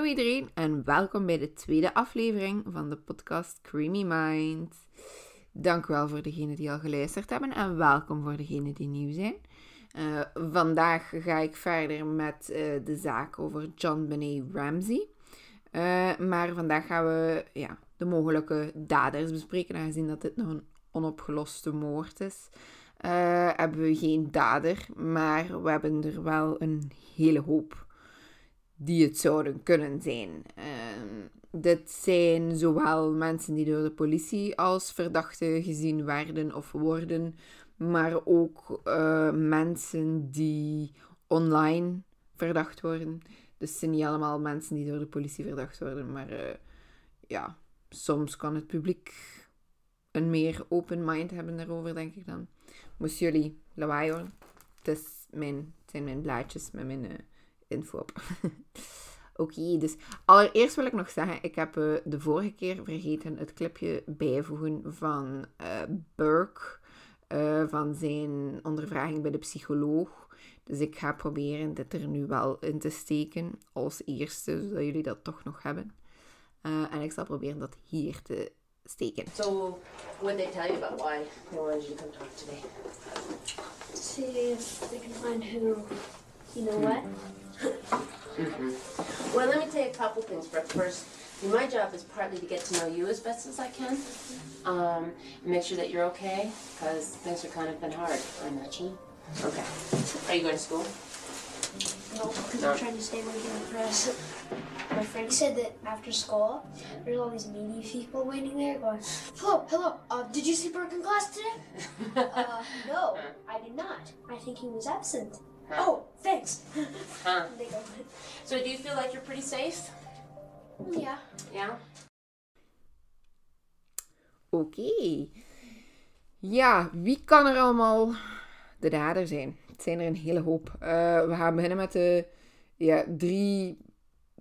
Hallo iedereen en welkom bij de tweede aflevering van de podcast Creamy Mind. Dank wel voor degenen die al geluisterd hebben en welkom voor degenen die nieuw zijn. Uh, vandaag ga ik verder met uh, de zaak over John Benet Ramsey. Uh, maar vandaag gaan we ja, de mogelijke daders bespreken, aangezien dat dit nog een onopgeloste moord is. hebben we geen dader, maar we hebben er wel een hele hoop die het zouden kunnen zijn. Uh, dit zijn zowel mensen die door de politie als verdachten gezien werden of worden, maar ook uh, mensen die online verdacht worden. Dus het zijn niet allemaal mensen die door de politie verdacht worden, maar uh, ja, soms kan het publiek een meer open mind hebben daarover, denk ik dan. Moest jullie lawaai horen? Het, zijn mijn blaadjes met mijn uh, info op. Oké, dus allereerst wil ik nog zeggen, ik heb uh, de vorige keer vergeten het clipje bijvoegen van uh, Burke, uh, van zijn ondervraging bij de psycholoog. Dus ik ga proberen dit er nu wel in te steken als eerste, zodat jullie dat toch nog hebben. en ik zal proberen dat hier te steken. So, what they tell you about why they wanted you to come talk today? See if they can find who, you know what? Mm-hmm. Well, let me tell you a couple things. First, my job is partly to get to know you as best as I can, um, make sure that you're okay, because things have kind of been hard, I imagine. Okay. Are you going to school? No, because No. I'm trying to stay away from the press. My friend said that after school, there's all these media people waiting there going, Hello, hello, uh, did you see Burke in class today? Uh, no, I did not. I think he was absent. Oh, thanks. Huh. So, do you feel like you're pretty safe? yeah. Yeah. Oké. Ja, wie kan er allemaal de dader zijn? Het zijn er een hele hoop. Eh, we gaan beginnen met de ja, drie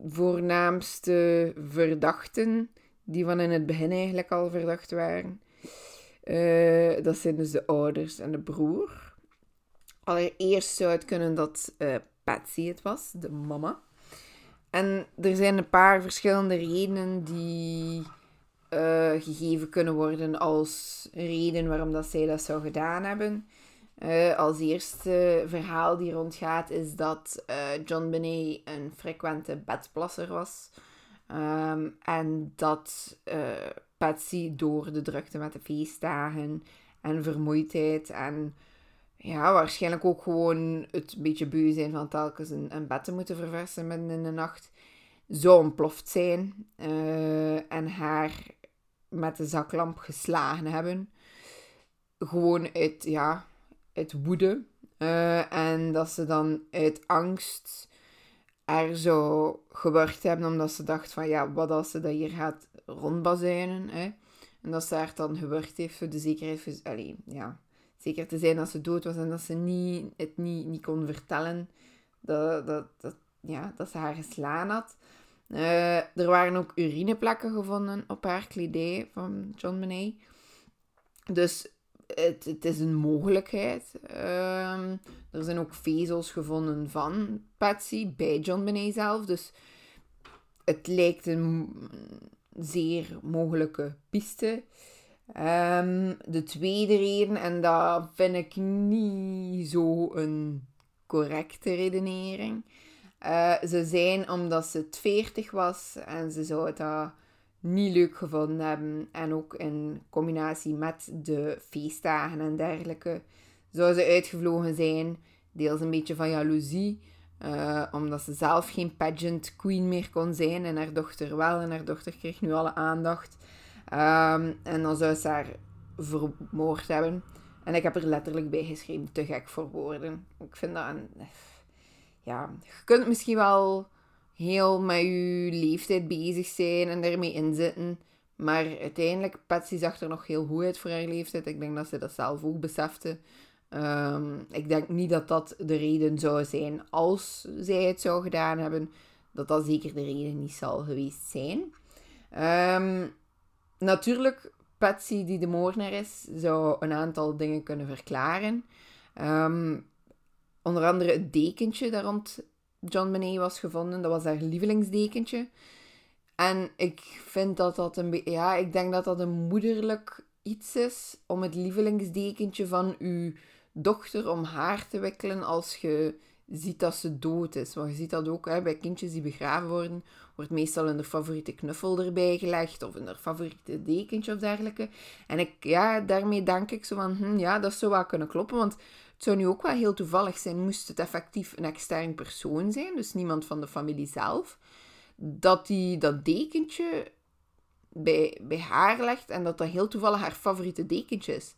voornaamste verdachten, die van in het begin eigenlijk al verdacht waren. Eh, dat zijn dus de ouders en de broer. Allereerst zou het kunnen dat eh, Patsy het was, de mama. En er zijn een paar verschillende redenen die eh, gegeven kunnen worden als reden waarom dat zij dat zou gedaan hebben. Eh, als eerste verhaal die rondgaat is dat John Benet een frequente bedplasser was. Ehm, en dat Patsy door de drukte met de feestdagen en vermoeidheid en ja, waarschijnlijk ook gewoon het beetje beu zijn van telkens een, een bed te moeten verversen midden in de nacht, zou ontploft zijn eh, en haar met de zaklamp geslagen hebben. Gewoon uit, ja, uit woede. Eh, en dat ze dan uit angst er zo gewerkt hebben, omdat ze dacht van, ja, wat als ze dat hier gaat rondbazuinen, hè. En dat ze haar dan gewerkt heeft voor de zekerheid, allee, ja, zeker te zijn dat ze dood was en dat ze niet, het niet, niet kon vertellen dat, dat, dat, ja, dat ze haar geslaan had. Eh, er waren ook urineplekken gevonden op haar kledij van John Benet. Dus het, het is een mogelijkheid. Ehm, er zijn ook vezels gevonden van Patsy bij John Benet zelf. Dus het lijkt een zeer mogelijke piste. Ehm, de tweede reden, en dat vind ik niet zo een correcte redenering. Eh, ze zijn omdat ze het 40 was en ze zou dat niet leuk gevonden hebben. En ook in combinatie met de feestdagen en dergelijke zou ze uitgevlogen zijn. Deels een beetje van jaloezie. eh, omdat ze zelf geen pageant queen meer kon zijn en haar dochter wel. En haar dochter kreeg nu alle aandacht. Ehm, en dan zou ze haar vermoord hebben. En ik heb er letterlijk bij geschreven, te gek voor woorden. Ik vind dat een... Ja, je kunt misschien wel heel met je leeftijd bezig zijn en daarmee inzitten. Maar uiteindelijk, Patsy zag er nog heel goed uit voor haar leeftijd. Ik denk dat ze dat zelf ook besefte. Ehm, ik denk niet dat dat de reden zou zijn als zij het zou gedaan hebben. Dat dat zeker de reden niet zal geweest zijn. Ehm, natuurlijk, Patsy, die de moordenaar is, zou een aantal dingen kunnen verklaren. Ehm, onder andere het dekentje daar rond John Benet was gevonden. Dat was haar lievelingsdekentje. En ik vind dat dat een. Ja, ik denk dat dat een moederlijk iets is om het lievelingsdekentje van uw dochter om haar te wikkelen als je ziet dat ze dood is. Want je ziet dat ook hè, bij kindjes die begraven worden, wordt meestal hun favoriete knuffel erbij gelegd of hun favoriete dekentje of dergelijke. En ik, ja, daarmee denk ik zo van, hm, ja, dat zou wel kunnen kloppen, want het zou nu ook wel heel toevallig zijn, moest het effectief een extern persoon zijn, dus niemand van de familie zelf, dat die dat dekentje bij, bij haar legt en dat dat heel toevallig haar favoriete dekentje is.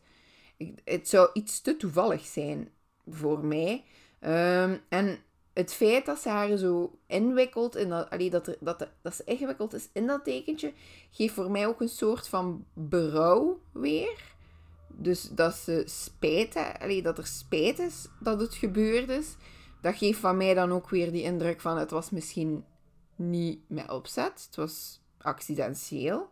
Het zou iets te toevallig zijn voor mij. Ehm, en het feit dat ze haar zo inwikkelt, in dat, dat, er, dat, dat ze ingewikkeld is in dat tekentje, geeft voor mij ook een soort van berouw weer. Dus dat ze spijt, allee, dat er spijt is dat het gebeurd is. Dat geeft van mij dan ook weer die indruk van het was misschien niet met opzet. Het was accidenteel.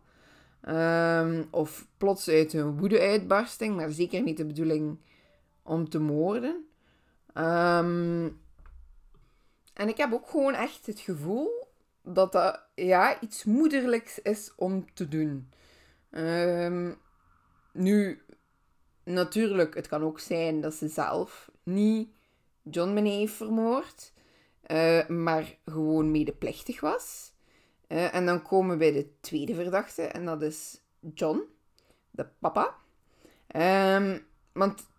Um, of plots uit een woede-uitbarsting, maar zeker niet de bedoeling om te moorden. Um, en ik heb ook gewoon echt het gevoel dat dat ja, iets moederlijks is om te doen. Um, nu, natuurlijk, het kan ook zijn dat ze zelf niet John Benet heeft vermoord, uh, maar gewoon medeplichtig was. Uh, en dan komen we bij de tweede verdachte, en dat is John, de papa. Um, want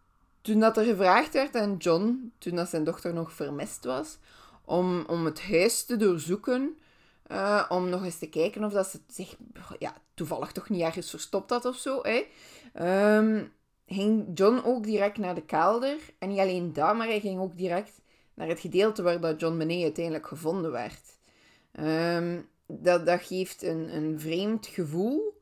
toen dat er gevraagd werd aan John, toen dat zijn dochter nog vermist was, om, om het huis te doorzoeken, uh, om nog eens te kijken of dat ze zich ja, toevallig toch niet ergens verstopt had of zo, hè, um, ging John ook direct naar de kelder. En niet alleen dat, maar hij ging ook direct naar het gedeelte waar dat John Benet uiteindelijk gevonden werd. Um, dat, dat geeft een, een vreemd gevoel.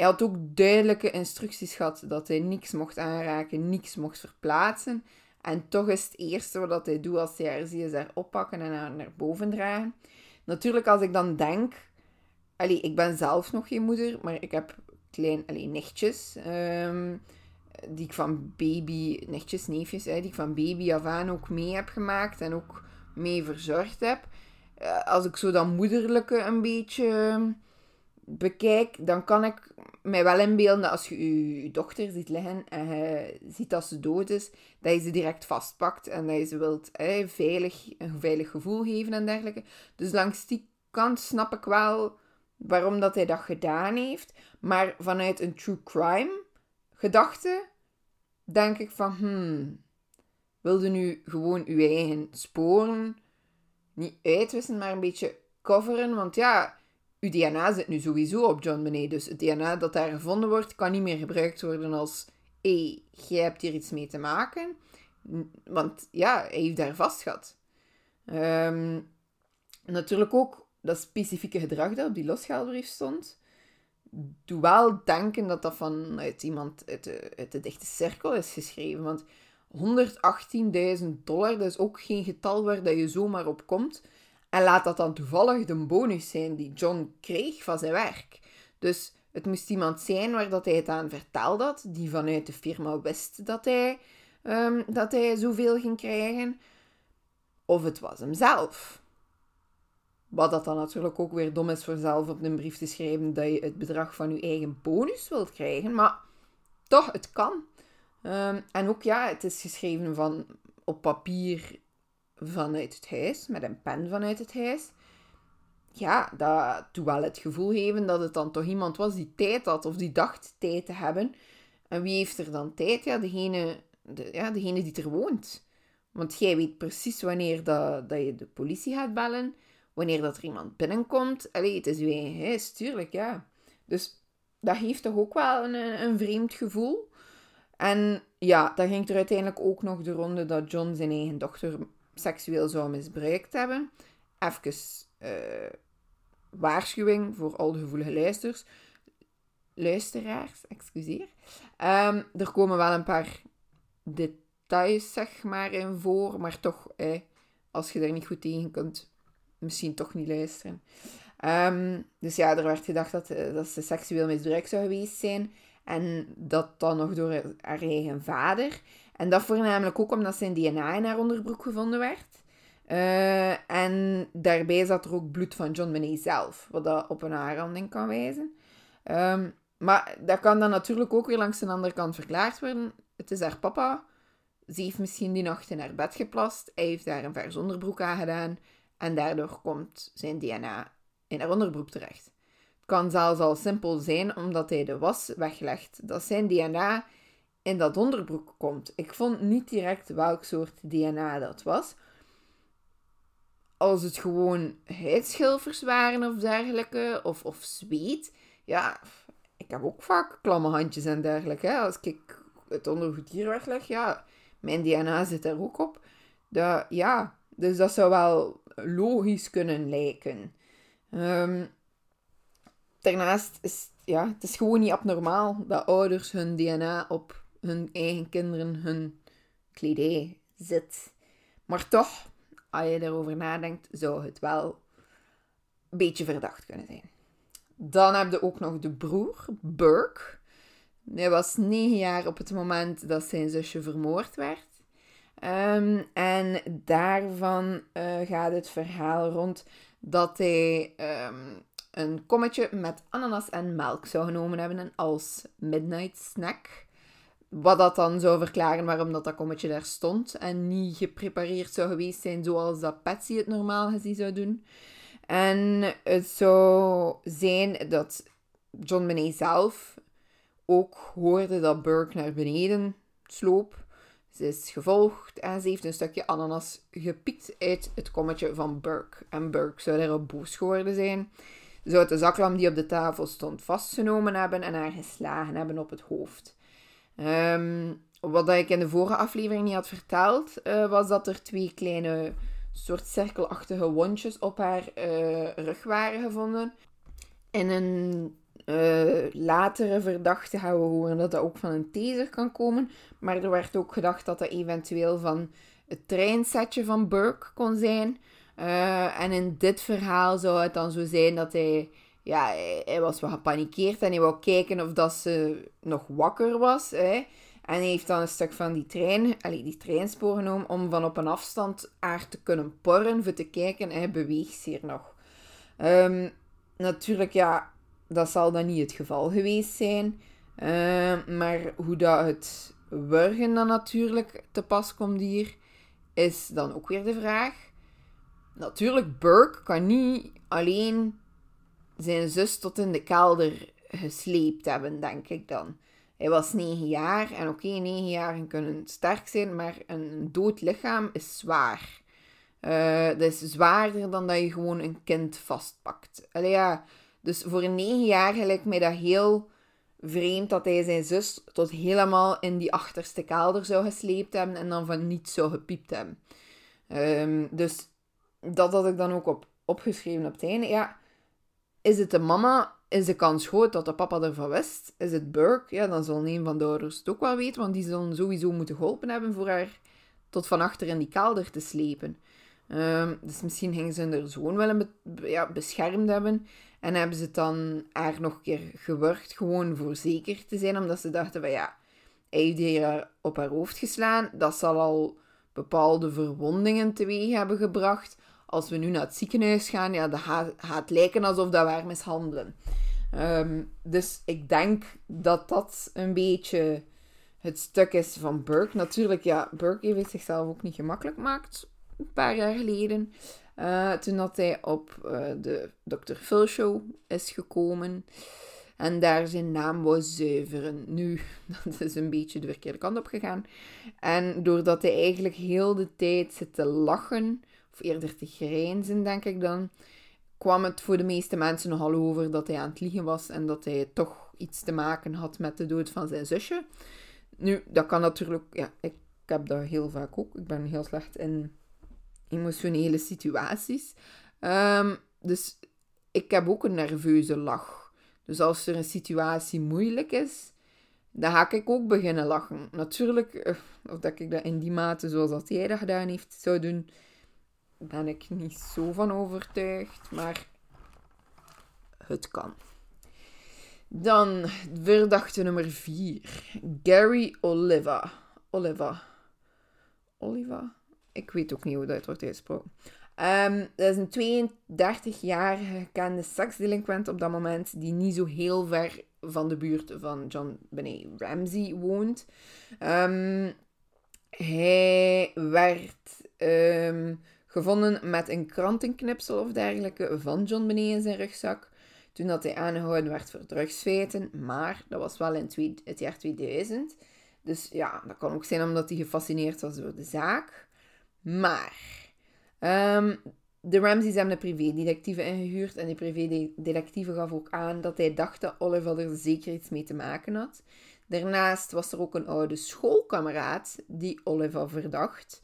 Hij had ook duidelijke instructies gehad dat hij niks mocht aanraken, niks mocht verplaatsen. En toch is het eerste wat hij doet als hij haar ziet, is haar oppakken en haar naar boven dragen. Natuurlijk, als ik dan denk... Allee, ik ben zelf nog geen moeder, maar ik heb klein, allee, nichtjes. Ehm, die ik van baby... Nichtjes, neefjes, hè, die ik van baby af aan ook mee heb gemaakt en ook mee verzorgd heb. Eh, als ik zo dat moederlijke een beetje bekijk, dan kan ik mij wel inbeelden dat als je je dochter ziet liggen en ziet dat ze dood is, dat je ze direct vastpakt en dat je ze wilt veilig, een veilig gevoel geven en dergelijke. Dus langs die kant snap ik wel waarom dat hij dat gedaan heeft. Maar vanuit een true crime gedachte denk ik van, hmm, wilde nu gewoon uw eigen sporen niet uitwissen, maar een beetje coveren? Want ja, uw DNA zit nu sowieso op John Benet. Dus het DNA dat daar gevonden wordt, kan niet meer gebruikt worden als... Hé, hey, jij hebt hier iets mee te maken. Want ja, hij heeft daar vast gehad. Natuurlijk ook dat specifieke gedrag dat op die losgeldbrief stond. Doe wel denken dat dat vanuit iemand uit de, uit de dichte cirkel is geschreven. Want 118.000 dollar, dat is ook geen getal waar dat je zomaar op komt. En laat dat dan toevallig de bonus zijn die John kreeg van zijn werk. Dus het moest iemand zijn waar dat hij het aan verteld had, die vanuit de firma wist dat hij, um, dat hij zoveel ging krijgen. Of het was hemzelf. Wat dat dan natuurlijk ook weer dom is voor zelf op een brief te schrijven dat je het bedrag van je eigen bonus wilt krijgen. Maar toch, het kan. Um, en ook ja, het is geschreven van op papier vanuit het huis, met een pen vanuit het huis. Ja, dat doet wel het gevoel geven dat het dan toch iemand was die tijd had of die dacht tijd te hebben. En wie heeft er dan tijd? Ja, degene, de, ja, degene die er woont. Want jij weet precies wanneer dat, dat je de politie gaat bellen, wanneer dat er iemand binnenkomt. Allee, het is je eigen huis, tuurlijk, ja. Dus dat heeft toch ook wel een, een vreemd gevoel. En ja, dan ging er uiteindelijk ook nog de ronde dat John zijn eigen dochter seksueel zou misbruikt hebben. Even uh, waarschuwing voor al de gevoelige luisters. luisteraars. Excuseer. Um, er komen wel een paar details zeg maar, in voor, maar toch, als je daar niet goed tegen kunt, misschien toch niet luisteren. Um, dus ja, er werd gedacht dat, eh, dat ze seksueel misbruikt zou geweest zijn. En dat dan nog door haar eigen vader. En dat voornamelijk ook omdat zijn DNA in haar onderbroek gevonden werd. Eh, en daarbij zat er ook bloed van John Benet zelf, wat dat op een aanranding kan wijzen. Ehm, maar dat kan dan natuurlijk ook weer langs de andere kant verklaard worden. Het is haar papa. Ze heeft misschien die nacht in haar bed geplast. Hij heeft daar een vers onderbroek aan gedaan. En daardoor komt zijn DNA in haar onderbroek terecht. Het kan zelfs al simpel zijn omdat hij de was weglegt. Dat zijn DNA in dat onderbroek komt. Ik vond niet direct welk soort DNA dat was. Als het gewoon huidschilfers waren of dergelijke, of, of zweet. Ja, ik heb ook vaak klamme handjes en dergelijke. Als ik het ondergoed hier wegleg, ja, mijn DNA zit er ook op. Dat, ja, dus dat zou wel logisch kunnen lijken. Um, daarnaast is ja, het is gewoon niet abnormaal dat ouders hun DNA op hun eigen kinderen, hun kledij zit. Maar toch, als je erover nadenkt, zou het wel een beetje verdacht kunnen zijn. Dan heb je ook nog de broer, Burke. Hij was negen jaar op het moment dat zijn zusje vermoord werd. Um, en daarvan uh, gaat het verhaal rond dat hij um, een kommetje met ananas en melk zou genomen hebben als midnight snack. Wat dat dan zou verklaren waarom dat, kommetje daar stond en niet geprepareerd zou geweest zijn zoals dat Patsy het normaal gezien zou doen. En het zou zijn dat John Benet zelf ook hoorde dat Burke naar beneden sloop. Ze is gevolgd en ze heeft een stukje ananas gepikt uit het kommetje van Burke. En Burke zou daarop boos geworden zijn. Zou de zaklamp die op de tafel stond vastgenomen hebben en haar geslagen hebben op het hoofd. Um, wat ik in de vorige aflevering niet had verteld, uh, was dat er twee kleine soort cirkelachtige wondjes op haar uh, rug waren gevonden. In een uh, latere verdachte gaan we horen dat dat ook van een taser kan komen. Maar er werd ook gedacht dat dat eventueel van het treinsetje van Burke kon zijn. En in dit verhaal zou het dan zo zijn dat hij, ja, hij, was wel gepanikeerd en hij wou kijken of dat ze nog wakker was. Hè. En hij heeft dan een stuk van die trein, allee, die treinspoor genomen om van op een afstand haar te kunnen porren, voor te kijken, hij beweegt hier nog. Um, natuurlijk, ja, dat zal dan niet het geval geweest zijn. Uh, maar hoe dat het wurgen dan natuurlijk te pas komt hier, is dan ook weer de vraag. Natuurlijk, Burke kan niet alleen zijn zus tot in de kelder gesleept hebben, denk ik dan. Hij was negen jaar en oké, okay, negen jaar kunnen sterk zijn, maar een dood lichaam is zwaar. Uh, dat is zwaarder dan dat je gewoon een kind vastpakt. Allee, dus voor een negenjarige lijkt mij dat heel vreemd dat hij zijn zus tot helemaal in die achterste kelder zou gesleept hebben en dan van niets zou gepiept hebben. Um, dus dat had ik dan ook op, opgeschreven op het einde. Ja, is het de mama? Is de kans groot dat de papa ervan wist? Is het Burke? Ja, dan zal een van de ouders het ook wel weten, want die zullen sowieso moeten geholpen hebben voor haar tot van achter in die kelder te slepen. Um, dus misschien gingen ze haar zoon wel een ja, beschermd hebben. En hebben ze het dan haar nog een keer gewurgd, gewoon voor zeker te zijn. Omdat ze dachten van ja, hij heeft hier op haar hoofd geslaan. Dat zal al bepaalde verwondingen teweeg hebben gebracht als we nu naar het ziekenhuis gaan, ja, dat gaat, lijken alsof dat we mishandelen. Um, dus ik denk dat dat een beetje het stuk is van Burke. Natuurlijk, ja, Burke heeft zichzelf ook niet gemakkelijk gemaakt. Een paar jaar geleden. Uh, toen dat hij op uh, de Dr. Phil Show is gekomen. En daar zijn naam wou zuiveren. Nu, dat is een beetje de verkeerde kant op gegaan. En doordat hij eigenlijk heel de tijd zit te lachen of eerder te grijnzen, denk ik dan, kwam het voor de meeste mensen nogal over dat hij aan het liegen was en dat hij toch iets te maken had met de dood van zijn zusje. Nu, dat kan natuurlijk, ja, ik heb dat heel vaak ook. Ik ben heel slecht in emotionele situaties. Um, dus ik heb ook een nerveuze lach. Dus als er een situatie moeilijk is, dan ga ik ook beginnen lachen. Natuurlijk, eh, of dat ik dat in die mate zoals dat jij dat gedaan heeft zou doen, ben ik niet zo van overtuigd, maar het kan. Dan verdachte nummer 4. Gary Oliva. Oliva. Oliva? Ik weet ook niet hoe dat wordt uitgesproken. Ehm, dat is een 32-jarige gekende seksdelinquent op dat moment, die niet zo heel ver van de buurt van John Benet Ramsey woont. Ehm, hij werd ehm, gevonden met een krantenknipsel of dergelijke van John Benet in zijn rugzak. Toen dat hij aangehouden werd voor drugsfeiten. Maar dat was wel in het jaar 2000. Dus ja, dat kan ook zijn omdat hij gefascineerd was door de zaak. Maar Um, de Ramseys hebben een privédetectieve ingehuurd en die privédetectieve gaf ook aan dat hij dacht dat Oliver er zeker iets mee te maken had. Daarnaast was er ook een oude schoolkameraad die Oliver verdacht.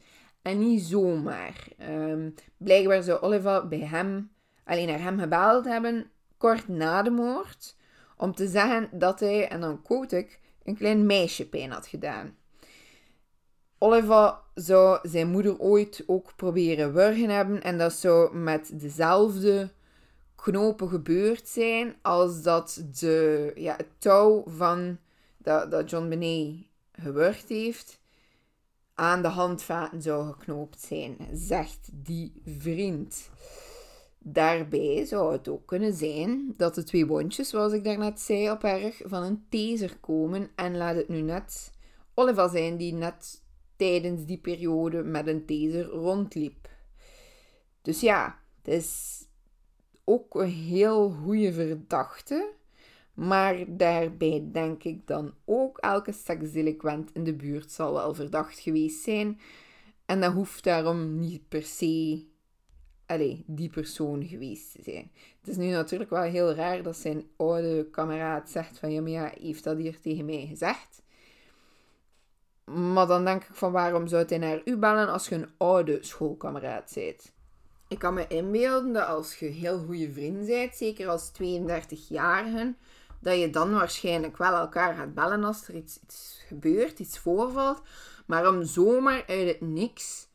En niet zomaar. Um, blijkbaar zou Oliver bij hem, alleen naar hem gebeld hebben, kort na de moord, om te zeggen dat hij, en dan quote ik, een klein meisje pijn had gedaan. Oliver zou zijn moeder ooit ook proberen wurgen hebben en dat zou met dezelfde knopen gebeurd zijn als dat de, ja, het touw van dat, dat John Benet gewurgd heeft aan de handvaten zou geknoopt zijn, zegt die vriend. Daarbij zou het ook kunnen zijn dat de twee wondjes, zoals ik daarnet zei, op erg van een taser komen. En laat het nu net Oliver zijn die net tijdens die periode met een taser rondliep. Dus ja, het is ook een heel goede verdachte. Maar daarbij denk ik dan ook elke seksdelinquent in de buurt zal wel verdacht geweest zijn. En dat hoeft daarom niet per se die persoon geweest te zijn. Het is nu natuurlijk wel heel raar dat zijn oude kameraad zegt van ja, maar ja, heeft dat hier tegen mij gezegd? Maar dan denk ik van waarom zou hij naar u bellen als je een oude schoolkameraad bent? Ik kan me inbeelden dat als je heel goede vriend bent, zeker als 32-jarige, dat je dan waarschijnlijk wel elkaar gaat bellen als er iets, iets gebeurt, iets voorvalt. Maar om zomaar uit het niks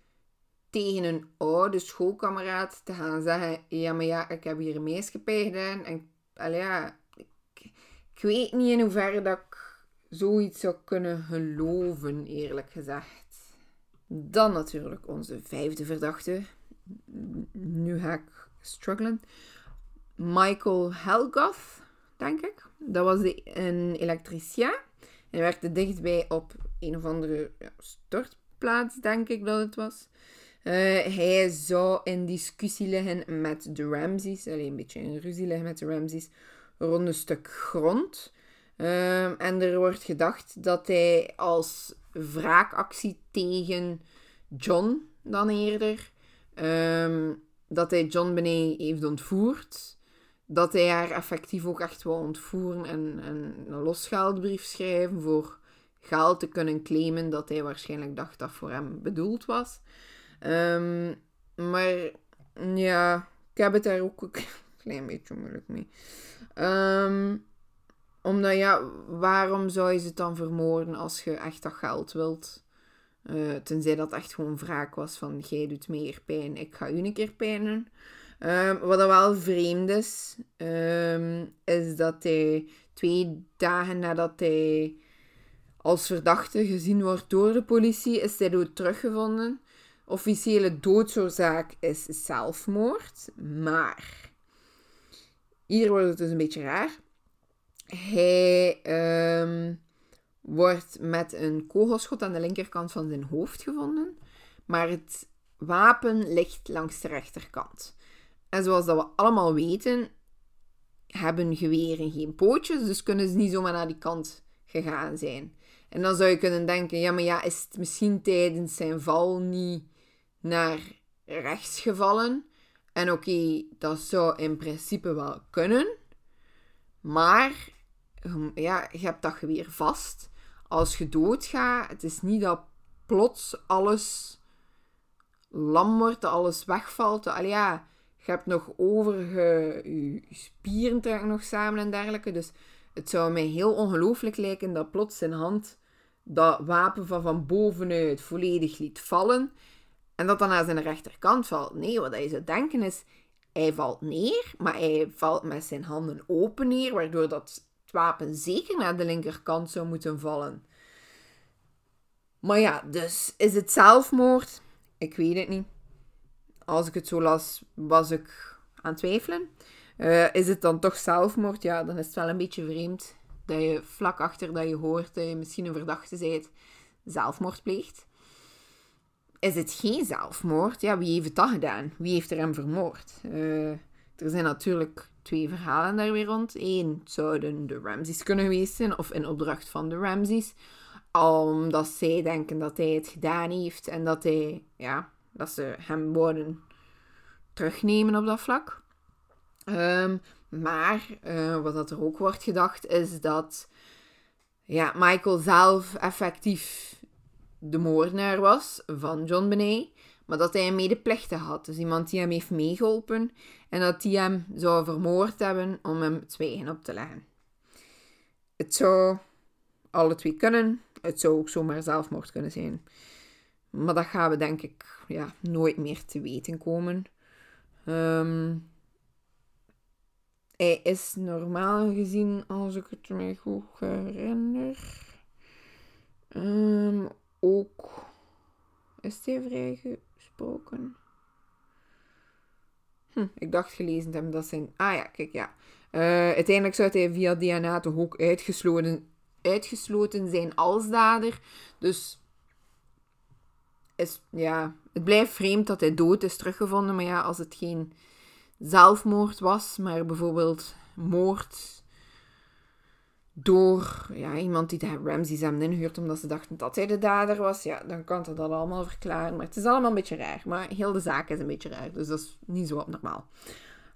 tegen een oude schoolkameraad te gaan zeggen: Ja, maar ja, ik heb hier een meisje gedaan. En ja, ik, weet niet in hoeverre dat ik zoiets zou kunnen geloven, eerlijk gezegd. Dan natuurlijk onze vijfde verdachte. Nu ga ik struggelen. Michael Helgoth, denk ik. Dat was een elektricien. Hij werkte dichtbij op een of andere ja, stortplaats, denk ik dat het was. Uh, hij zou in discussie liggen met de Ramses, alleen een beetje in ruzie liggen met de Ramses, rond een stuk grond. Ehm, en er wordt gedacht dat hij als wraakactie tegen John dan eerder, ehm, dat hij John Benet heeft ontvoerd. Dat hij haar effectief ook echt wil ontvoeren en, en een losgeldbrief schrijven voor geld te kunnen claimen dat hij waarschijnlijk dacht dat voor hem bedoeld was. Um, maar ja, ik heb het daar ook een klein beetje moeilijk mee. Um, omdat ja, waarom zou je ze dan vermoorden als je echt dat geld wilt? Uh, tenzij dat echt gewoon wraak was van jij doet meer pijn, ik ga u een keer pijnen. Um, wat wel vreemd is, um, is dat hij twee dagen nadat hij als verdachte gezien wordt door de politie, is hij dood teruggevonden. Officiële doodsoorzaak is zelfmoord, maar hier wordt het dus een beetje raar. Hij um, wordt met een kogelschot aan de linkerkant van zijn hoofd gevonden, maar het wapen ligt langs de rechterkant. En zoals dat we allemaal weten, hebben geweren geen pootjes, dus kunnen ze niet zomaar naar die kant gegaan zijn. En dan zou je kunnen denken, ja, maar ja, is het misschien tijdens zijn val niet naar rechts gevallen? En oké, dat zou in principe wel kunnen. Maar ja, je hebt dat geweer vast. Als je doodgaat, het is niet dat plots alles lam wordt, alles wegvalt. Allee, ja, je hebt nog over, je, spieren trekken nog samen en dergelijke. Dus het zou mij heel ongelooflijk lijken dat plots zijn hand dat wapen van van bovenuit volledig liet vallen. En dat dan naar zijn rechterkant valt. Nee, wat je zou denken is, hij valt neer, maar hij valt met zijn handen open neer, waardoor dat wapen zeker naar de linkerkant zou moeten vallen. Maar ja, dus is het zelfmoord? Ik weet het niet. Als ik het zo las, was ik aan het twijfelen. Eh, is het dan toch zelfmoord? Ja, dan is het wel een beetje vreemd dat je vlak achter dat je hoort dat je misschien een verdachte bent, zelfmoord pleegt. Is het geen zelfmoord? Ja, wie heeft dat gedaan? Wie heeft er hem vermoord? Eh, er zijn natuurlijk twee verhalen daar weer rond. Eén, zouden de Ramses kunnen geweest zijn, of in opdracht van de Ramses. Omdat zij denken dat hij het gedaan heeft en dat, hij, ja, dat ze hem worden terugnemen op dat vlak. Ehm, maar uh, wat dat er ook wordt gedacht is dat ja, Michael zelf effectief de moordenaar was van John Benet, maar dat hij een medeplichtige had. Dus iemand die hem heeft meegeholpen en dat die hem zou vermoord hebben om hem het zwijgen op te leggen. Het zou alle twee kunnen. Het zou ook zomaar zelfmoord kunnen zijn. Maar dat gaan we denk ik ja, nooit meer te weten komen. Um, hij is normaal gezien, als ik het me goed herinner, um, ook. Is hij vrijgesproken? Hm, ik dacht gelezen te hebben dat zijn. Ah ja, kijk ja. Uh, uiteindelijk zou hij via DNA toch ook uitgesloten, uitgesloten zijn als dader. Dus is, ja, het blijft vreemd dat hij dood is teruggevonden. Maar ja, als het geen zelfmoord was, maar bijvoorbeeld moord door ja, iemand die de Ramses hebben inhuurt omdat ze dachten dat hij de dader was, ja, dan kan dat allemaal verklaren. Maar het is allemaal een beetje raar. Maar heel de zaak is een beetje raar, dus dat is niet zo abnormaal.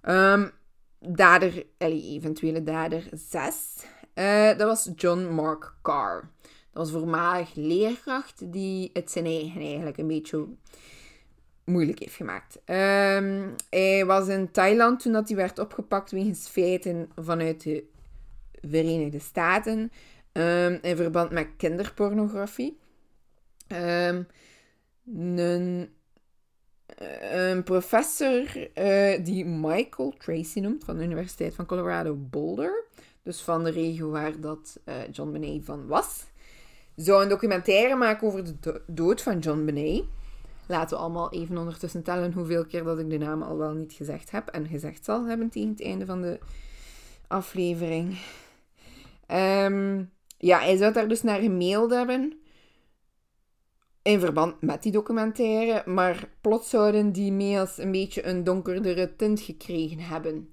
Um, dader, eventuele dader 6, uh, eh, dat was John Mark Carr. Was voormalig leerkracht die het zijn eigen eigenlijk een beetje moeilijk heeft gemaakt. Um, hij was in Thailand toen dat hij werd opgepakt wegens feiten vanuit de Verenigde Staten um, in verband met kinderpornografie. Um, een, professor uh, die Michael Tracy noemt van de Universiteit van Colorado Boulder, dus van de regio waar dat uh, John Benet van was, zou een documentaire maken over de dood van John Benet. Laten we allemaal even ondertussen tellen hoeveel keer dat ik de naam al wel niet gezegd heb en gezegd zal hebben tegen het einde van de aflevering. Um, ja, hij zou daar dus naar gemaild hebben in verband met die documentaire, maar plots zouden die mails een beetje een donkerdere tint gekregen hebben.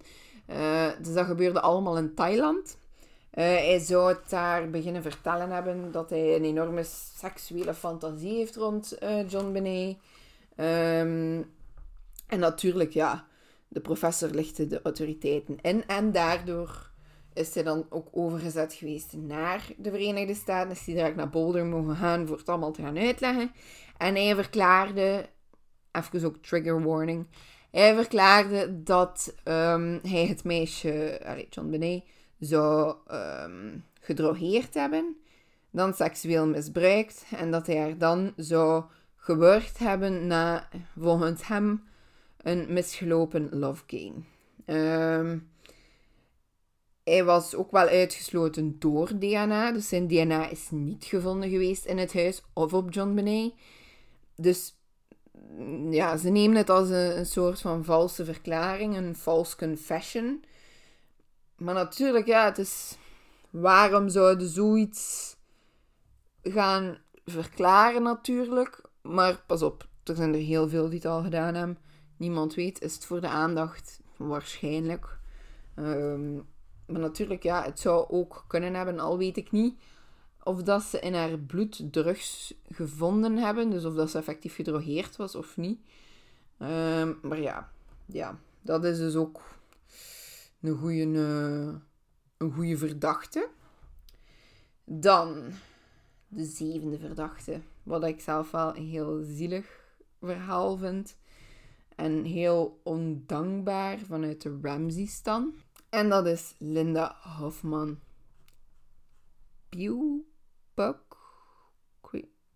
Uh, dus dat gebeurde allemaal in Thailand. Uh, hij zou daar beginnen vertellen hebben dat hij een enorme seksuele fantasie heeft rond uh, John Benet. Um, en natuurlijk, ja, de professor lichtte de autoriteiten in. En daardoor is hij dan ook overgezet geweest naar de Verenigde Staten. Is hij direct naar Boulder mogen gaan voor het allemaal te gaan uitleggen. En hij verklaarde, even ook trigger warning, hij verklaarde dat um, hij het meisje, John Benet, zou um, gedrogeerd hebben, dan seksueel misbruikt en dat hij haar dan zou geworgd hebben na, volgens hem, een misgelopen love game. Um, hij was ook wel uitgesloten door DNA, dus zijn DNA is niet gevonden geweest in het huis of op John Benet. Dus ja, ze nemen het als een, een soort van valse verklaring, een false confession. Maar natuurlijk, ja, het is. Waarom zouden zoiets gaan verklaren, natuurlijk? Maar pas op, er zijn er heel veel die het al gedaan hebben. Niemand weet, is het voor de aandacht? Waarschijnlijk. Um, maar natuurlijk, ja, het zou ook kunnen hebben, al weet ik niet of dat ze in haar bloed drugs gevonden hebben. Dus of dat ze effectief gedrogeerd was of niet. Um, maar ja, ja, dat is dus ook een goede, uh, een goede verdachte. Dan de zevende verdachte. Wat ik zelf wel een heel zielig verhaal vind. En heel ondankbaar vanuit de Ramsey-stan. En dat is Linda Hofman. Buck.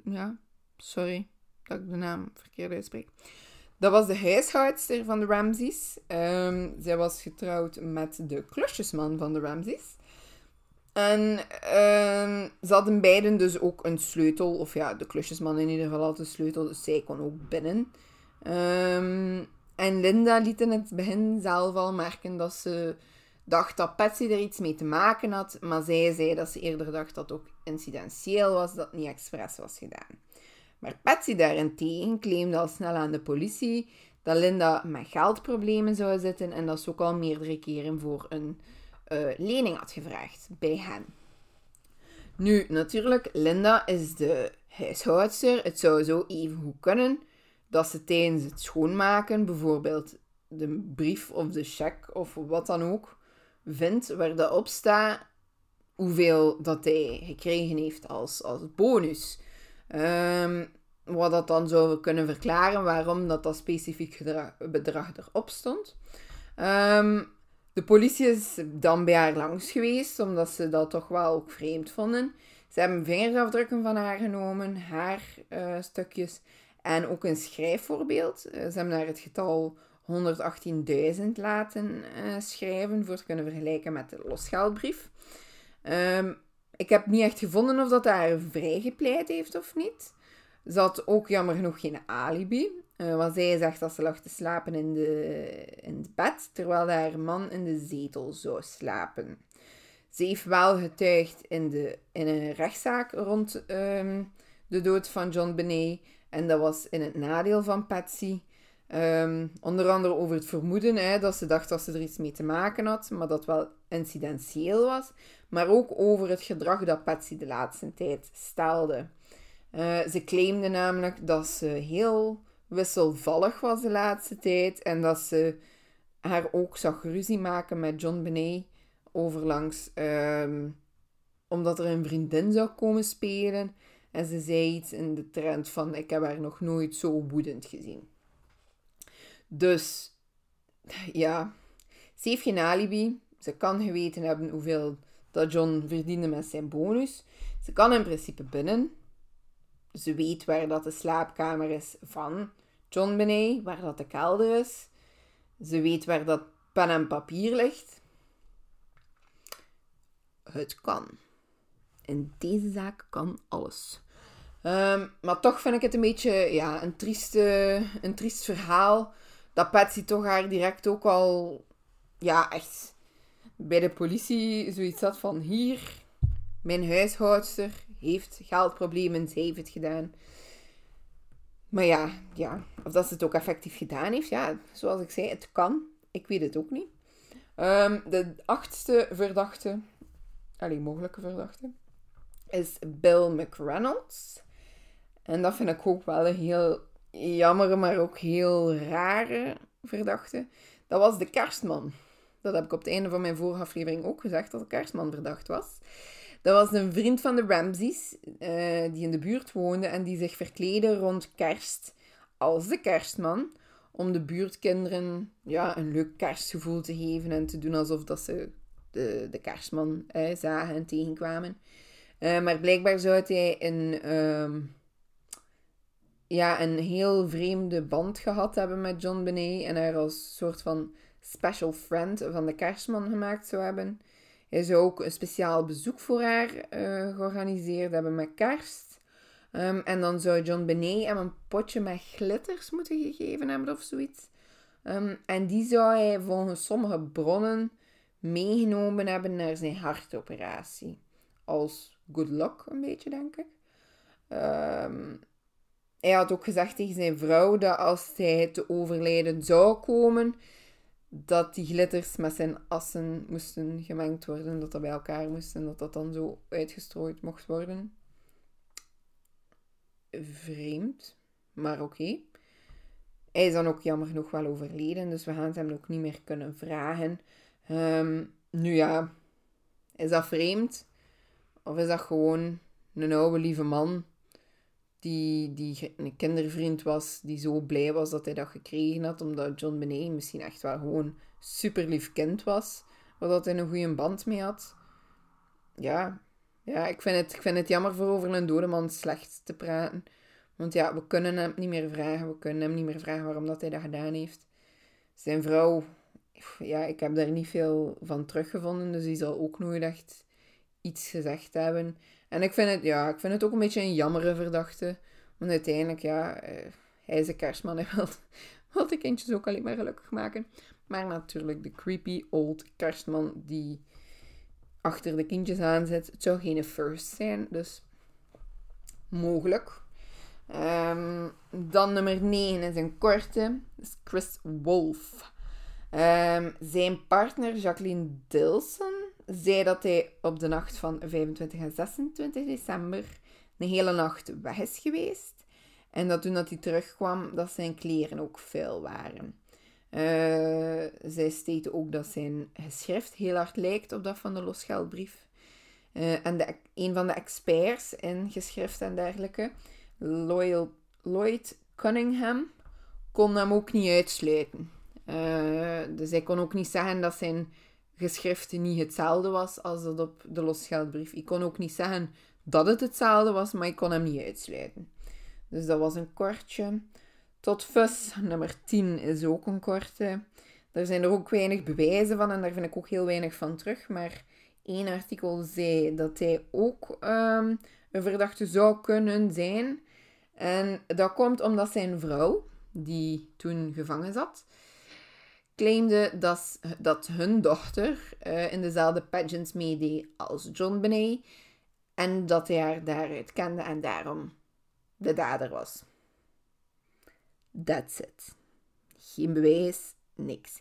Ja, sorry dat ik de naam verkeerd uitspreek. Dat was de huishoudster van de Ramses. Um, zij was getrouwd met de klusjesman van de Ramses. En ehm, ze hadden beiden dus ook een sleutel. Of ja, de klusjesman in ieder geval had een sleutel. Dus zij kon ook binnen. Ehm, en Linda liet in het begin zelf al merken dat ze dacht dat Patsy er iets mee te maken had. Maar zij zei dat ze eerder dacht dat het ook incidentieel was. Dat het niet expres was gedaan. Maar Patsy daarentegen claimde al snel aan de politie dat Linda met geldproblemen zou zitten en dat ze ook al meerdere keren voor een uh, lening had gevraagd bij hen. Nu, natuurlijk, Linda is de huishoudster. Het zou zo even goed kunnen dat ze tijdens het schoonmaken bijvoorbeeld de brief of de cheque of wat dan ook vindt waar dat op staat hoeveel dat hij gekregen heeft als, als bonus. Um, wat dat dan zou kunnen verklaren waarom dat, dat specifiek bedrag erop stond. Um, de politie is dan bij haar langs geweest, omdat ze dat toch wel ook vreemd vonden. Ze hebben vingerafdrukken van haar genomen, haar uh, stukjes en ook een schrijfvoorbeeld. Uh, ze hebben daar het getal 118.000 laten uh, schrijven voor te kunnen vergelijken met de losgeldbrief. Um, ik heb niet echt gevonden of dat haar vrijgepleit heeft of niet. Ze had ook jammer genoeg geen alibi. Uh, want zij zegt dat ze lag te slapen in, de, in het bed, terwijl haar man in de zetel zou slapen. Ze heeft wel getuigd in, de, in een rechtszaak rond ehm, de dood van John Benet. En dat was in het nadeel van Patsy. Ehm, onder andere over het vermoeden hè, dat ze dacht dat ze er iets mee te maken had, maar dat wel incidentieel was. Maar ook over het gedrag dat Patsy de laatste tijd stelde. Uh, ze claimde namelijk dat ze heel wisselvallig was de laatste tijd en dat ze haar ook zag ruzie maken met John Benet overlangs, um, omdat er een vriendin zou komen spelen. En ze zei iets in de trend van: Ik heb haar nog nooit zo woedend gezien. Dus ja, ze heeft geen alibi. Ze kan geweten hebben hoeveel dat John verdiende met zijn bonus. Ze kan in principe binnen. Ze weet waar dat de slaapkamer is van John Benet, waar dat de kelder is. Ze weet waar dat pen en papier ligt. Het kan. In deze zaak kan alles. Ehm, maar toch vind ik het een beetje ja, een, trieste, een triest verhaal. Dat Patsy toch haar direct ook al ja, echt bij de politie zoiets had van hier, mijn huishoudster heeft geldproblemen, ze heeft het gedaan. Maar ja, ja, of dat ze het ook effectief gedaan heeft, ja, zoals ik zei, het kan. Ik weet het ook niet. Um, de achtste verdachte, alleen mogelijke verdachte, is Bill McReynolds. En dat vind ik ook wel een heel jammer, maar ook heel rare verdachte. Dat was de kerstman. Dat heb ik op het einde van mijn vorige aflevering ook gezegd, dat de kerstman verdacht was. Dat was een vriend van de Ramses, uh, die in de buurt woonde en die zich verkleedde rond kerst als de kerstman. Om de buurtkinderen ja, een leuk kerstgevoel te geven en te doen alsof dat ze de, de kerstman eh, zagen en tegenkwamen. Uh, maar blijkbaar zou hij een, uh, ja, een heel vreemde band gehad hebben met John Benet en haar als soort van special friend van de kerstman gemaakt zou hebben. Hij zou ook een speciaal bezoek voor haar uh, georganiseerd hebben met kerst. Um, en dan zou John Benet hem een potje met glitters moeten gegeven hebben of zoiets. Um, en die zou hij volgens sommige bronnen meegenomen hebben naar zijn hartoperatie. Als good luck, een beetje, denk ik. Um, hij had ook gezegd tegen zijn vrouw dat als hij te overlijden zou komen, dat die glitters met zijn assen moesten gemengd worden, dat dat bij elkaar moest en dat dat dan zo uitgestrooid mocht worden. Vreemd, maar oké. Hij is dan ook jammer genoeg wel overleden, dus we gaan hem ook niet meer kunnen vragen. Ehm, nu ja, is dat vreemd? Of is dat gewoon een oude lieve man die, die een kindervriend was, die zo blij was dat hij dat gekregen had, omdat John Benet misschien echt wel gewoon super lief kind was, waar dat hij een goede band mee had. Ja, ja ik, vind het, ik vind het jammer voor over een dode man slecht te praten. Want ja, we kunnen hem niet meer vragen, we kunnen hem niet meer vragen waarom dat hij dat gedaan heeft. Zijn vrouw, ja, ik heb daar niet veel van teruggevonden, dus die zal ook nooit echt iets gezegd hebben. En ik vind het, ja, ik vind het ook een beetje een jammere verdachte. Want uiteindelijk, ja, uh, hij is een kerstman. Hij wil, de kindjes ook alleen maar gelukkig maken. Maar natuurlijk de creepy old kerstman die achter de kindjes aan zit. Het zou geen first zijn, dus mogelijk. Um, dan nummer 9 is een korte. is Chris Wolf. Um, zijn partner Jacqueline Dilson zei dat hij op de nacht van 25 en 26 december een hele nacht weg is geweest. En dat toen dat hij terugkwam, dat zijn kleren ook vuil waren. Uh, zij steten ook dat zijn geschrift heel hard lijkt op dat van de losgeldbrief. Uh, en de, een van de experts in geschrift en dergelijke, Lloyd Cunningham, kon hem ook niet uitsluiten. Uh, dus hij kon ook niet zeggen dat zijn geschrift niet hetzelfde was als dat op de losgeldbrief. Ik kon ook niet zeggen dat het hetzelfde was, maar ik kon hem niet uitsluiten. Dus dat was een kortje. Tot fus, nummer 10 is ook een korte. Daar zijn er ook weinig bewijzen van en daar vind ik ook heel weinig van terug. Maar één artikel zei dat hij ook um, een verdachte zou kunnen zijn. En dat komt omdat zijn vrouw, die toen gevangen zat, claimde dat, dat hun dochter uh, in dezelfde pageants meedeed als John Benet. En dat hij haar daaruit kende en daarom de dader was. That's it. Geen bewijs, niks.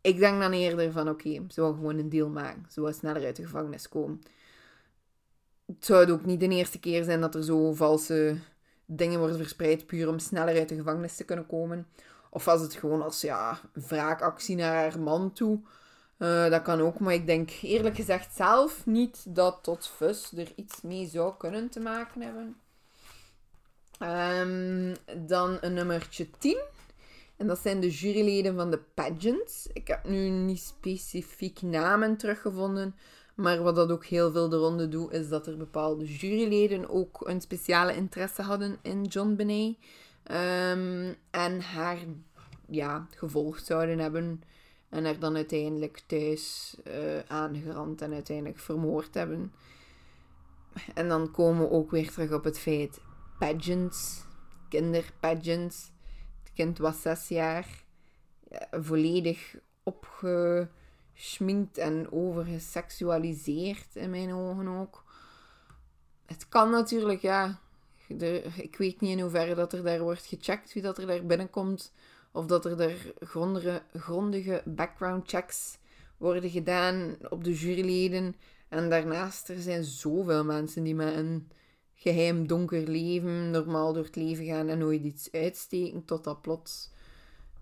Ik denk dan eerder van oké, ze gewoon een deal maken. Ze wil sneller uit de gevangenis komen. Het zou ook niet de eerste keer zijn dat er zo valse dingen worden verspreid puur om sneller uit de gevangenis te kunnen komen. Of was het gewoon als ja, wraakactie naar haar man toe. Uh, dat kan ook, maar ik denk eerlijk gezegd zelf niet dat tot Fus er iets mee zou kunnen te maken hebben. Um, dan een nummertje 10. En dat zijn de juryleden van de pageants. Ik heb nu niet specifiek namen teruggevonden. Maar wat dat ook heel veel de ronde doet, is dat er bepaalde juryleden ook een speciale interesse hadden in John Benet. Um, en haar ja, gevolgd zouden hebben. En er dan uiteindelijk thuis uh, aangerand en uiteindelijk vermoord hebben. En dan komen we ook weer terug op het feit pageants, kinderpageants. Het kind was zes jaar, ja, volledig opgeschminkt en overgeseksualiseerd in mijn ogen ook. Het kan natuurlijk, ja. Ik weet niet in hoeverre dat er daar wordt gecheckt wie dat er daar binnenkomt. Of dat er daar grondige, grondige background checks worden gedaan op de juryleden. En daarnaast, er zijn zoveel mensen die met een geheim donker leven, normaal door het leven gaan en nooit iets uitsteken, totdat plots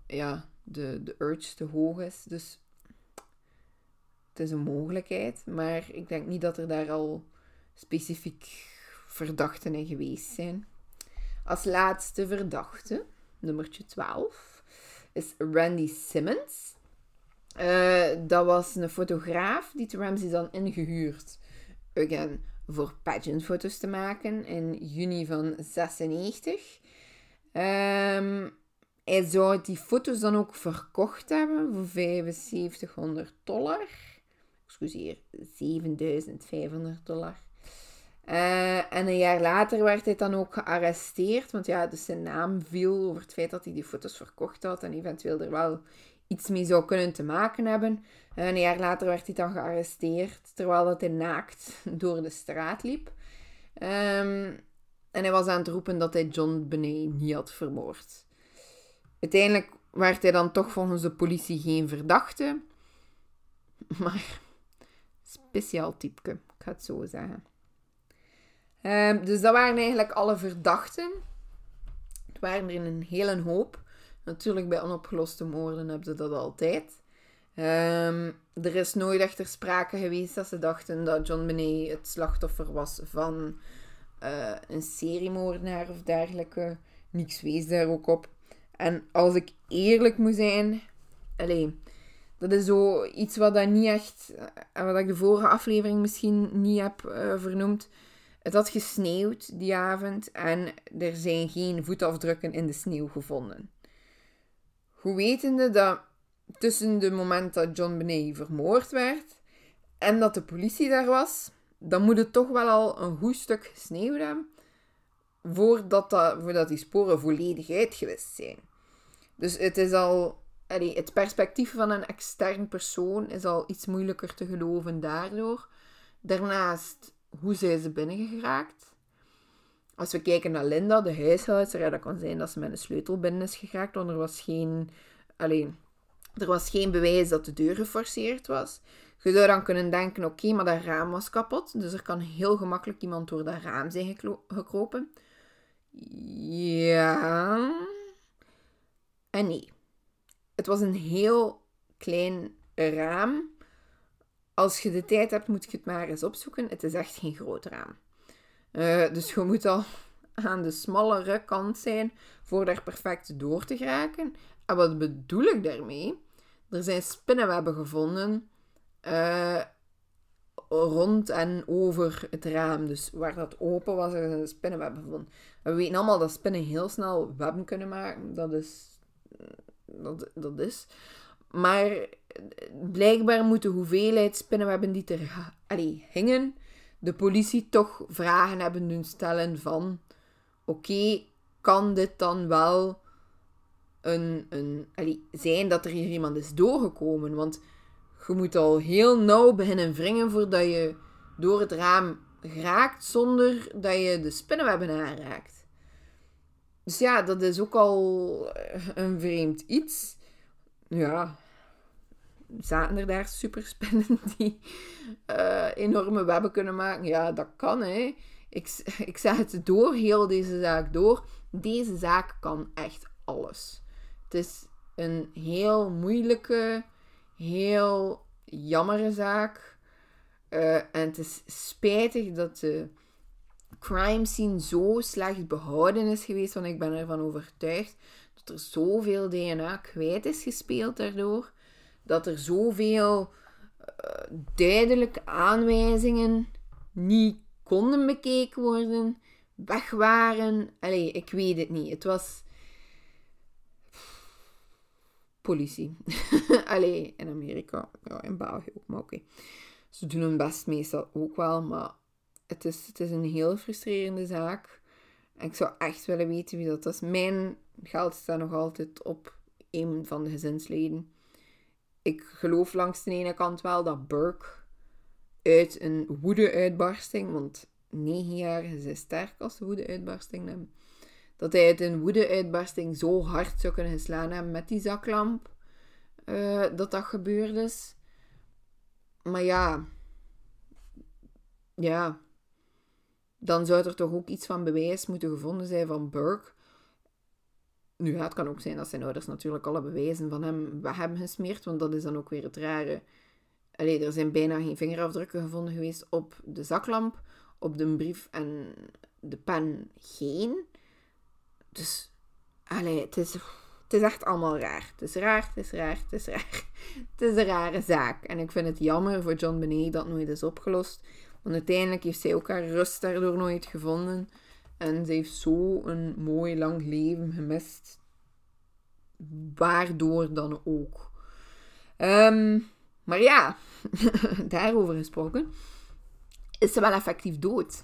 ja, de, de urge te hoog is. Dus het is een mogelijkheid, maar ik denk niet dat er daar al specifiek verdachten geweest zijn. Als laatste verdachte, nummertje 12, is Randy Simmons. Uh, dat was een fotograaf die Ramsey dan ingehuurd. Again, voor pageantfoto's te maken in juni van 96. Um, ehm, hij zou die foto's dan ook verkocht hebben voor 7500 dollar. Excuseer, 7500 dollar. Uh, en een jaar later werd hij dan ook gearresteerd. Want ja, dus zijn naam viel over het feit dat hij die foto's verkocht had. En eventueel er wel iets mee zou kunnen te maken hebben. En een jaar later werd hij dan gearresteerd, terwijl hij naakt door de straat liep. Um, en hij was aan het roepen dat hij John Benet niet had vermoord. Uiteindelijk werd hij dan toch volgens de politie geen verdachte. Maar speciaal type, ik ga het zo zeggen. Um, dus dat waren eigenlijk alle verdachten. Het waren er een hele hoop. Natuurlijk, bij onopgeloste moorden hebben ze dat altijd. Um, er is nooit echter sprake geweest dat ze dachten dat John Benet het slachtoffer was van uh, een seriemoordenaar of dergelijke. Niks wees daar ook op. En als ik eerlijk moet zijn, alleen, dat is zo iets wat dat niet echt, uh, wat ik de vorige aflevering misschien niet heb uh, vernoemd. Het had gesneeuwd die avond en er zijn geen voetafdrukken in de sneeuw gevonden. Hoe wetende dat tussen het moment dat John Benet vermoord werd en dat de politie daar was, dan moet het toch wel al een goed stuk gesneeuwd hebben voordat, dat, voordat die sporen volledig uitgewist zijn. Dus het is al, het perspectief van een extern persoon is al iets moeilijker te geloven daardoor. Daarnaast, hoe zijn ze binnengeraakt? Als we kijken naar Linda, de huishoudster, ja, dat kan zijn dat ze met een sleutel binnen is geraakt, want er was geen, allee, er was geen bewijs dat de deur geforceerd was. Je zou dan kunnen denken, oké, maar dat raam was kapot, dus er kan heel gemakkelijk iemand door dat raam zijn gekropen. Ja. En nee. Het was een heel klein raam. Als je de tijd hebt, moet je het maar eens opzoeken. Het is echt geen groot raam. Uh, dus je moet al aan de smallere kant zijn voor daar perfect door te geraken. En wat bedoel ik daarmee? Er zijn spinnenwebben gevonden uh, rond en over het raam. Dus waar dat open was, er een spinnenweb gevonden. We weten allemaal dat spinnen heel snel webben kunnen maken. Dat is... Dat, dat is. Maar blijkbaar moet de hoeveelheid spinnenwebben die er allee, hingen, de politie toch vragen hebben doen stellen van... Oké, kan dit dan wel een, een, allee, zijn dat er hier iemand is doorgekomen? Want je moet al heel nauw beginnen wringen voordat je door het raam raakt zonder dat je de spinnenwebben aanraakt. Dus ja, dat is ook al een vreemd iets. Ja, zaten er daar superspinnen die uh, enorme webben kunnen maken? Ja, dat kan, hè. Ik, ik zeg het door, heel deze zaak door. Deze zaak kan echt alles. Het is een heel moeilijke heel jammere zaak. Uh, en het is spijtig dat de crime scene zo slecht behouden is geweest, want ik ben ervan overtuigd dat er zoveel DNA kwijt is gespeeld daardoor. Dat er zoveel uh, duidelijke aanwijzingen niet konden bekeken worden, weg waren. Allee, ik weet het niet. Het was politie. Allee, in Amerika, ja, in België ook, maar oké. Ze doen hun best meestal ook wel, maar het is, het is een heel frustrerende zaak. En ik zou echt willen weten wie dat is. Mijn geld staat nog altijd op een van de gezinsleden. Ik geloof langs de ene kant wel dat Burke uit een woede-uitbarsting, want negen jaar is sterk als woede-uitbarsting dat hij het in woede-uitbarsting zo hard zou kunnen geslaan hebben met die zaklamp. Uh, dat dat gebeurd is. Maar ja. Ja. Dan zou er toch ook iets van bewijs moeten gevonden zijn van Burke. Nu, het kan ook zijn dat zijn ouders natuurlijk alle bewijzen van hem hebben gesmeerd. Want dat is dan ook weer het rare. Allee, er zijn bijna geen vingerafdrukken gevonden geweest op de zaklamp. Op de brief en de pen geen. Dus, allee, het is, het is echt allemaal raar. Het is raar, het is raar, het is raar. Het is een rare zaak. En ik vind het jammer voor John Benet dat nooit is opgelost. Want uiteindelijk heeft zij ook haar rust daardoor nooit gevonden. En ze heeft zo een mooi lang leven gemist. Waardoor dan ook. Um, maar ja, daarover gesproken. Is ze wel effectief dood?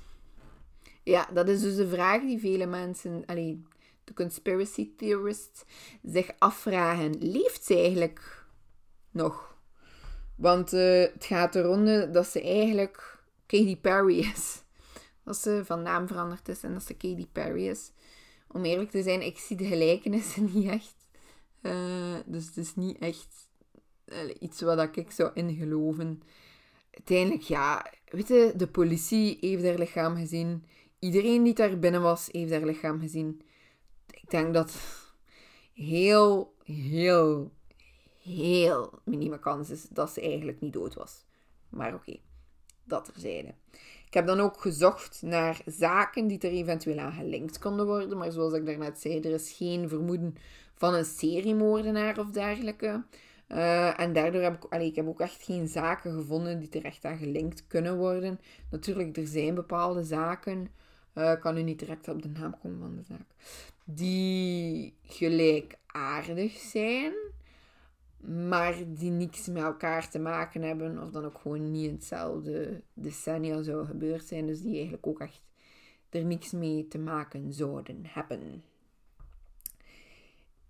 Ja, dat is dus de vraag die vele mensen, alleen de conspiracy theorists, zich afvragen. Leeft ze eigenlijk nog? Want uh, het gaat erom dat ze eigenlijk Katy Perry is. Dat ze van naam veranderd is en dat ze Katy Perry is. Om eerlijk te zijn, ik zie de gelijkenissen niet echt. Uh, dus het is niet echt uh, iets wat ik zou ingeloven. Uiteindelijk, ja, weet je, de politie heeft haar lichaam gezien. Iedereen die daar binnen was, heeft haar lichaam gezien. Ik denk dat heel, heel, heel minime kans is dat ze eigenlijk niet dood was. Maar oké, dat terzijde. Ik heb dan ook gezocht naar zaken die er eventueel aan gelinkt konden worden. Maar zoals ik daarnet zei, er is geen vermoeden van een seriemoordenaar of dergelijke. Uh, en daardoor heb ik, allee, ik heb ook echt geen zaken gevonden die terecht aan gelinkt kunnen worden. Natuurlijk, er zijn bepaalde zaken uh, kan u niet direct op de naam komen van de zaak. Die gelijkaardig zijn. Maar die niks met elkaar te maken hebben, of dan ook gewoon niet in hetzelfde decennia zou gebeurd zijn, dus die eigenlijk ook echt er niks mee te maken zouden hebben.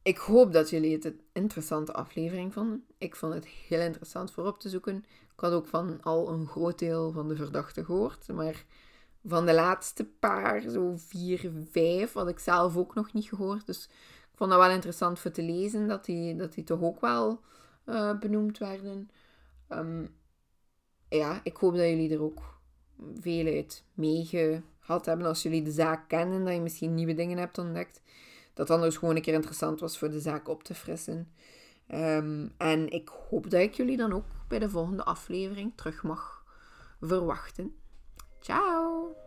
Ik hoop dat jullie het een interessante aflevering vonden. Ik vond het heel interessant voor op te zoeken. Ik had ook van al een groot deel van de verdachten gehoord, maar van de laatste paar, zo vier, vijf, had ik zelf ook nog niet gehoord. Dus ik vond dat wel interessant voor te lezen, dat die, dat die toch ook wel uh, benoemd werden. Um, ja, ik hoop dat jullie er ook veel uit meegehad hebben. Als jullie de zaak kennen, dat je misschien nieuwe dingen hebt ontdekt. Dat dan dus gewoon een keer interessant was voor de zaak op te frissen. Um, en ik hoop dat ik jullie dan ook bij de volgende aflevering terug mag verwachten. Ciao!